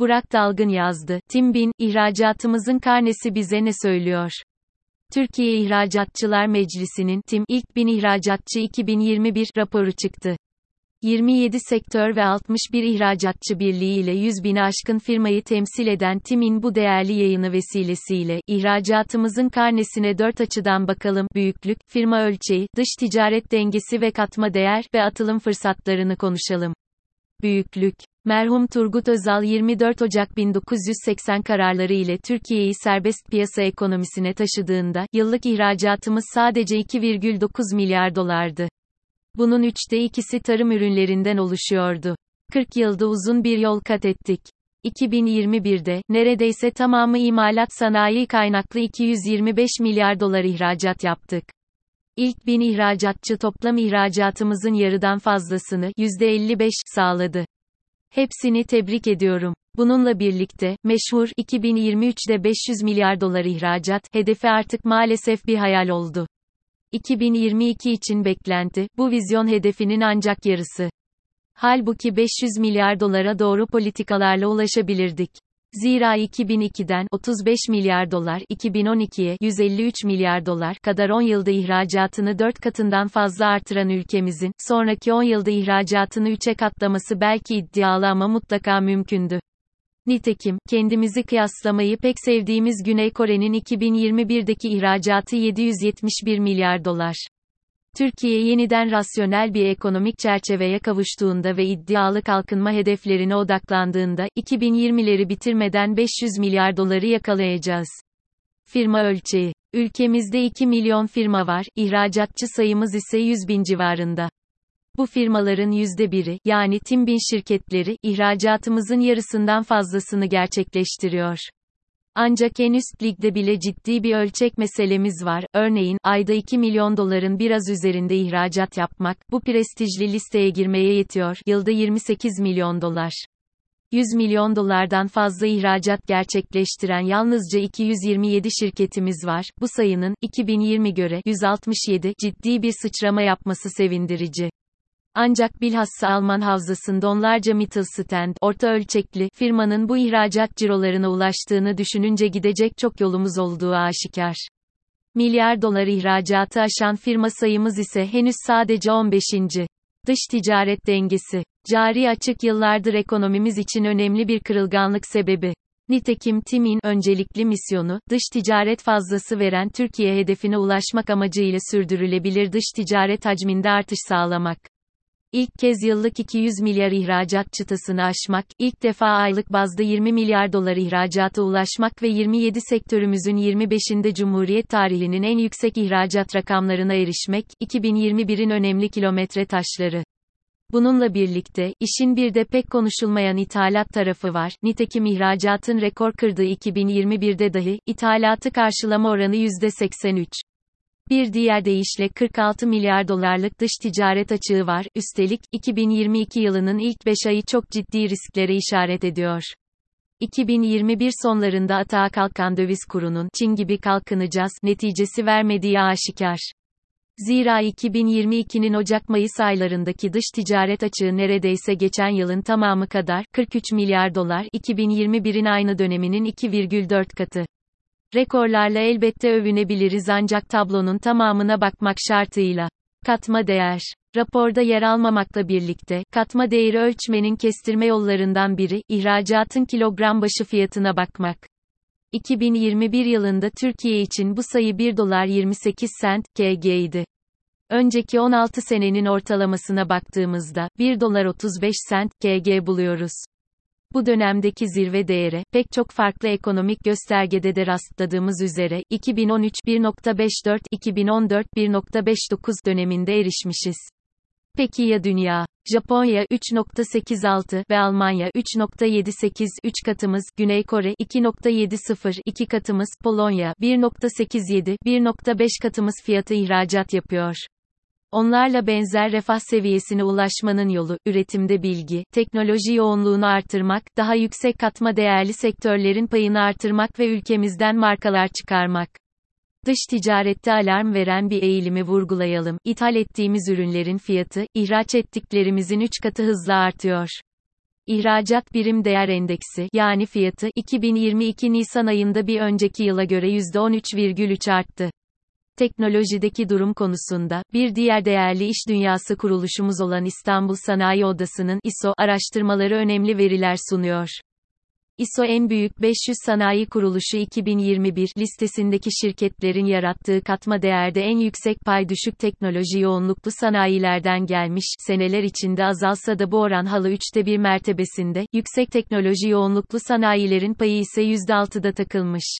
Burak Dalgın yazdı. Tim Bin, ihracatımızın karnesi bize ne söylüyor? Türkiye İhracatçılar Meclisi'nin Tim İlk Bin İhracatçı 2021 raporu çıktı. 27 sektör ve 61 ihracatçı birliği ile 100 bini aşkın firmayı temsil eden TİM'in bu değerli yayını vesilesiyle, ihracatımızın karnesine dört açıdan bakalım, büyüklük, firma ölçeği, dış ticaret dengesi ve katma değer ve atılım fırsatlarını konuşalım. Büyüklük Merhum Turgut Özal 24 Ocak 1980 kararları ile Türkiye'yi serbest piyasa ekonomisine taşıdığında, yıllık ihracatımız sadece 2,9 milyar dolardı. Bunun üçte ikisi tarım ürünlerinden oluşuyordu. 40 yılda uzun bir yol kat ettik. 2021'de, neredeyse tamamı imalat sanayi kaynaklı 225 milyar dolar ihracat yaptık. İlk bin ihracatçı toplam ihracatımızın yarıdan fazlasını, %55, sağladı. Hepsini tebrik ediyorum. Bununla birlikte, meşhur, 2023'de 500 milyar dolar ihracat, hedefi artık maalesef bir hayal oldu. 2022 için beklenti, bu vizyon hedefinin ancak yarısı. Halbuki 500 milyar dolara doğru politikalarla ulaşabilirdik. Zira 2002'den 35 milyar dolar, 2012'ye 153 milyar dolar kadar 10 yılda ihracatını 4 katından fazla artıran ülkemizin, sonraki 10 yılda ihracatını 3'e katlaması belki iddialı ama mutlaka mümkündü. Nitekim, kendimizi kıyaslamayı pek sevdiğimiz Güney Kore'nin 2021'deki ihracatı 771 milyar dolar. Türkiye yeniden rasyonel bir ekonomik çerçeveye kavuştuğunda ve iddialı kalkınma hedeflerine odaklandığında, 2020'leri bitirmeden 500 milyar doları yakalayacağız. Firma ölçeği. Ülkemizde 2 milyon firma var, ihracatçı sayımız ise 100 bin civarında. Bu firmaların yüzde biri, yani Timbin şirketleri, ihracatımızın yarısından fazlasını gerçekleştiriyor. Ancak en üst ligde bile ciddi bir ölçek meselemiz var. Örneğin, ayda 2 milyon doların biraz üzerinde ihracat yapmak, bu prestijli listeye girmeye yetiyor. Yılda 28 milyon dolar. 100 milyon dolardan fazla ihracat gerçekleştiren yalnızca 227 şirketimiz var. Bu sayının, 2020 göre, 167, ciddi bir sıçrama yapması sevindirici. Ancak bilhassa Alman havzasında onlarca Mittelstand, orta ölçekli, firmanın bu ihracat cirolarına ulaştığını düşününce gidecek çok yolumuz olduğu aşikar. Milyar dolar ihracatı aşan firma sayımız ise henüz sadece 15. Dış ticaret dengesi. Cari açık yıllardır ekonomimiz için önemli bir kırılganlık sebebi. Nitekim TİM'in öncelikli misyonu, dış ticaret fazlası veren Türkiye hedefine ulaşmak amacıyla sürdürülebilir dış ticaret hacminde artış sağlamak. İlk kez yıllık 200 milyar ihracat çıtasını aşmak, ilk defa aylık bazda 20 milyar dolar ihracata ulaşmak ve 27 sektörümüzün 25'inde Cumhuriyet tarihinin en yüksek ihracat rakamlarına erişmek, 2021'in önemli kilometre taşları. Bununla birlikte, işin bir de pek konuşulmayan ithalat tarafı var. Nitekim ihracatın rekor kırdığı 2021'de dahi, ithalatı karşılama oranı %83. Bir diğer deyişle 46 milyar dolarlık dış ticaret açığı var. Üstelik 2022 yılının ilk 5 ayı çok ciddi risklere işaret ediyor. 2021 sonlarında atağa kalkan döviz kurunun Çin gibi kalkınacağız neticesi vermediği aşikar. Zira 2022'nin Ocak-Mayıs aylarındaki dış ticaret açığı neredeyse geçen yılın tamamı kadar 43 milyar dolar, 2021'in aynı döneminin 2,4 katı. Rekorlarla elbette övünebiliriz ancak tablonun tamamına bakmak şartıyla. Katma değer. Raporda yer almamakla birlikte, katma değeri ölçmenin kestirme yollarından biri, ihracatın kilogram başı fiyatına bakmak. 2021 yılında Türkiye için bu sayı 1 dolar 28 sent, KG idi. Önceki 16 senenin ortalamasına baktığımızda, 1 dolar 35 sent, KG buluyoruz. Bu dönemdeki zirve değere, pek çok farklı ekonomik göstergede de rastladığımız üzere, 2013 1.54, 2014 1.59 döneminde erişmişiz. Peki ya dünya? Japonya 3.86 ve Almanya 3.78 3 katımız, Güney Kore 2.70 2 katımız, Polonya 1.87 1.5 katımız fiyatı ihracat yapıyor. Onlarla benzer refah seviyesine ulaşmanın yolu, üretimde bilgi, teknoloji yoğunluğunu artırmak, daha yüksek katma değerli sektörlerin payını artırmak ve ülkemizden markalar çıkarmak. Dış ticarette alarm veren bir eğilimi vurgulayalım. İthal ettiğimiz ürünlerin fiyatı, ihraç ettiklerimizin 3 katı hızla artıyor. İhracat Birim Değer Endeksi, yani fiyatı, 2022 Nisan ayında bir önceki yıla göre %13,3 arttı. Teknolojideki durum konusunda, bir diğer değerli iş dünyası kuruluşumuz olan İstanbul Sanayi Odası'nın ISO araştırmaları önemli veriler sunuyor. ISO en büyük 500 sanayi kuruluşu 2021 listesindeki şirketlerin yarattığı katma değerde en yüksek pay düşük teknoloji yoğunluklu sanayilerden gelmiş, seneler içinde azalsa da bu oran halı üçte bir mertebesinde, yüksek teknoloji yoğunluklu sanayilerin payı ise %6'da takılmış.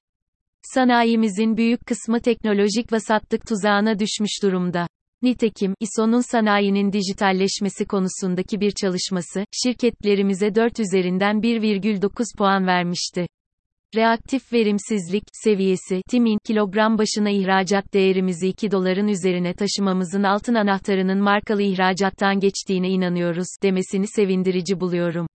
Sanayimizin büyük kısmı teknolojik vasatlık tuzağına düşmüş durumda. Nitekim, ISO'nun sanayinin dijitalleşmesi konusundaki bir çalışması, şirketlerimize 4 üzerinden 1,9 puan vermişti. Reaktif verimsizlik seviyesi TİM'in kilogram başına ihracat değerimizi 2 doların üzerine taşımamızın altın anahtarının markalı ihracattan geçtiğine inanıyoruz demesini sevindirici buluyorum.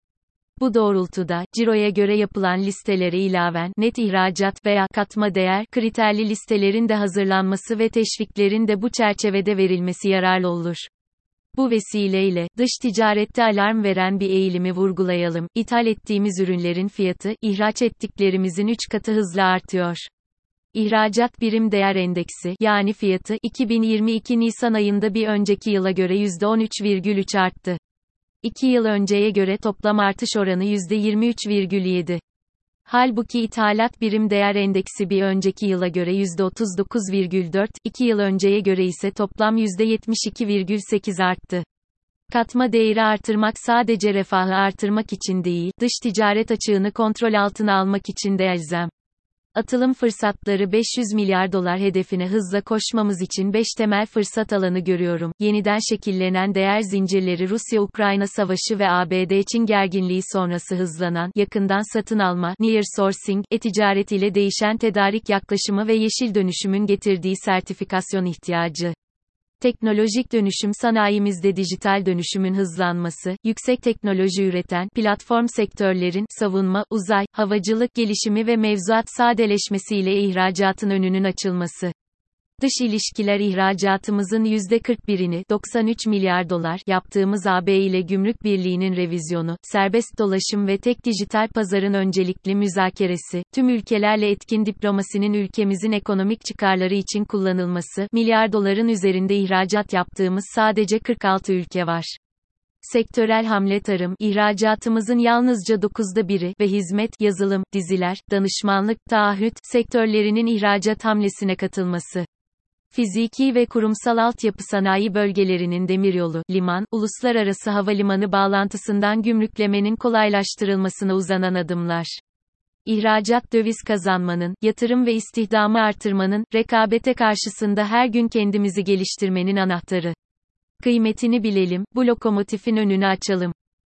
Bu doğrultuda, ciroya göre yapılan listelere ilaven, net ihracat veya katma değer, kriterli listelerin de hazırlanması ve teşviklerin de bu çerçevede verilmesi yararlı olur. Bu vesileyle, dış ticarette alarm veren bir eğilimi vurgulayalım. İthal ettiğimiz ürünlerin fiyatı, ihraç ettiklerimizin 3 katı hızla artıyor. İhracat Birim Değer Endeksi, yani fiyatı, 2022 Nisan ayında bir önceki yıla göre %13,3 arttı. 2 yıl önceye göre toplam artış oranı %23,7. Halbuki ithalat birim değer endeksi bir önceki yıla göre %39,4, 2 yıl önceye göre ise toplam %72,8 arttı. Katma değeri artırmak sadece refahı artırmak için değil, dış ticaret açığını kontrol altına almak için de elzem. Atılım fırsatları 500 milyar dolar hedefine hızla koşmamız için 5 temel fırsat alanı görüyorum. Yeniden şekillenen değer zincirleri Rusya-Ukrayna savaşı ve ABD-Çin gerginliği sonrası hızlanan yakından satın alma, near sourcing, e-ticaret ile değişen tedarik yaklaşımı ve yeşil dönüşümün getirdiği sertifikasyon ihtiyacı. Teknolojik dönüşüm sanayimizde dijital dönüşümün hızlanması, yüksek teknoloji üreten platform sektörlerin savunma, uzay, havacılık gelişimi ve mevzuat sadeleşmesiyle ihracatın önünün açılması. Dış ilişkiler ihracatımızın %41'ini 93 milyar dolar yaptığımız AB ile Gümrük Birliği'nin revizyonu, serbest dolaşım ve tek dijital pazarın öncelikli müzakeresi, tüm ülkelerle etkin diplomasinin ülkemizin ekonomik çıkarları için kullanılması, milyar doların üzerinde ihracat yaptığımız sadece 46 ülke var. Sektörel hamle tarım, ihracatımızın yalnızca 9'da biri ve hizmet, yazılım, diziler, danışmanlık, taahhüt sektörlerinin ihracat hamlesine katılması. Fiziki ve kurumsal altyapı sanayi bölgelerinin demiryolu, liman, uluslararası havalimanı bağlantısından gümrüklemenin kolaylaştırılmasına uzanan adımlar. İhracat döviz kazanmanın, yatırım ve istihdamı artırmanın, rekabete karşısında her gün kendimizi geliştirmenin anahtarı. Kıymetini bilelim, bu lokomotifin önünü açalım.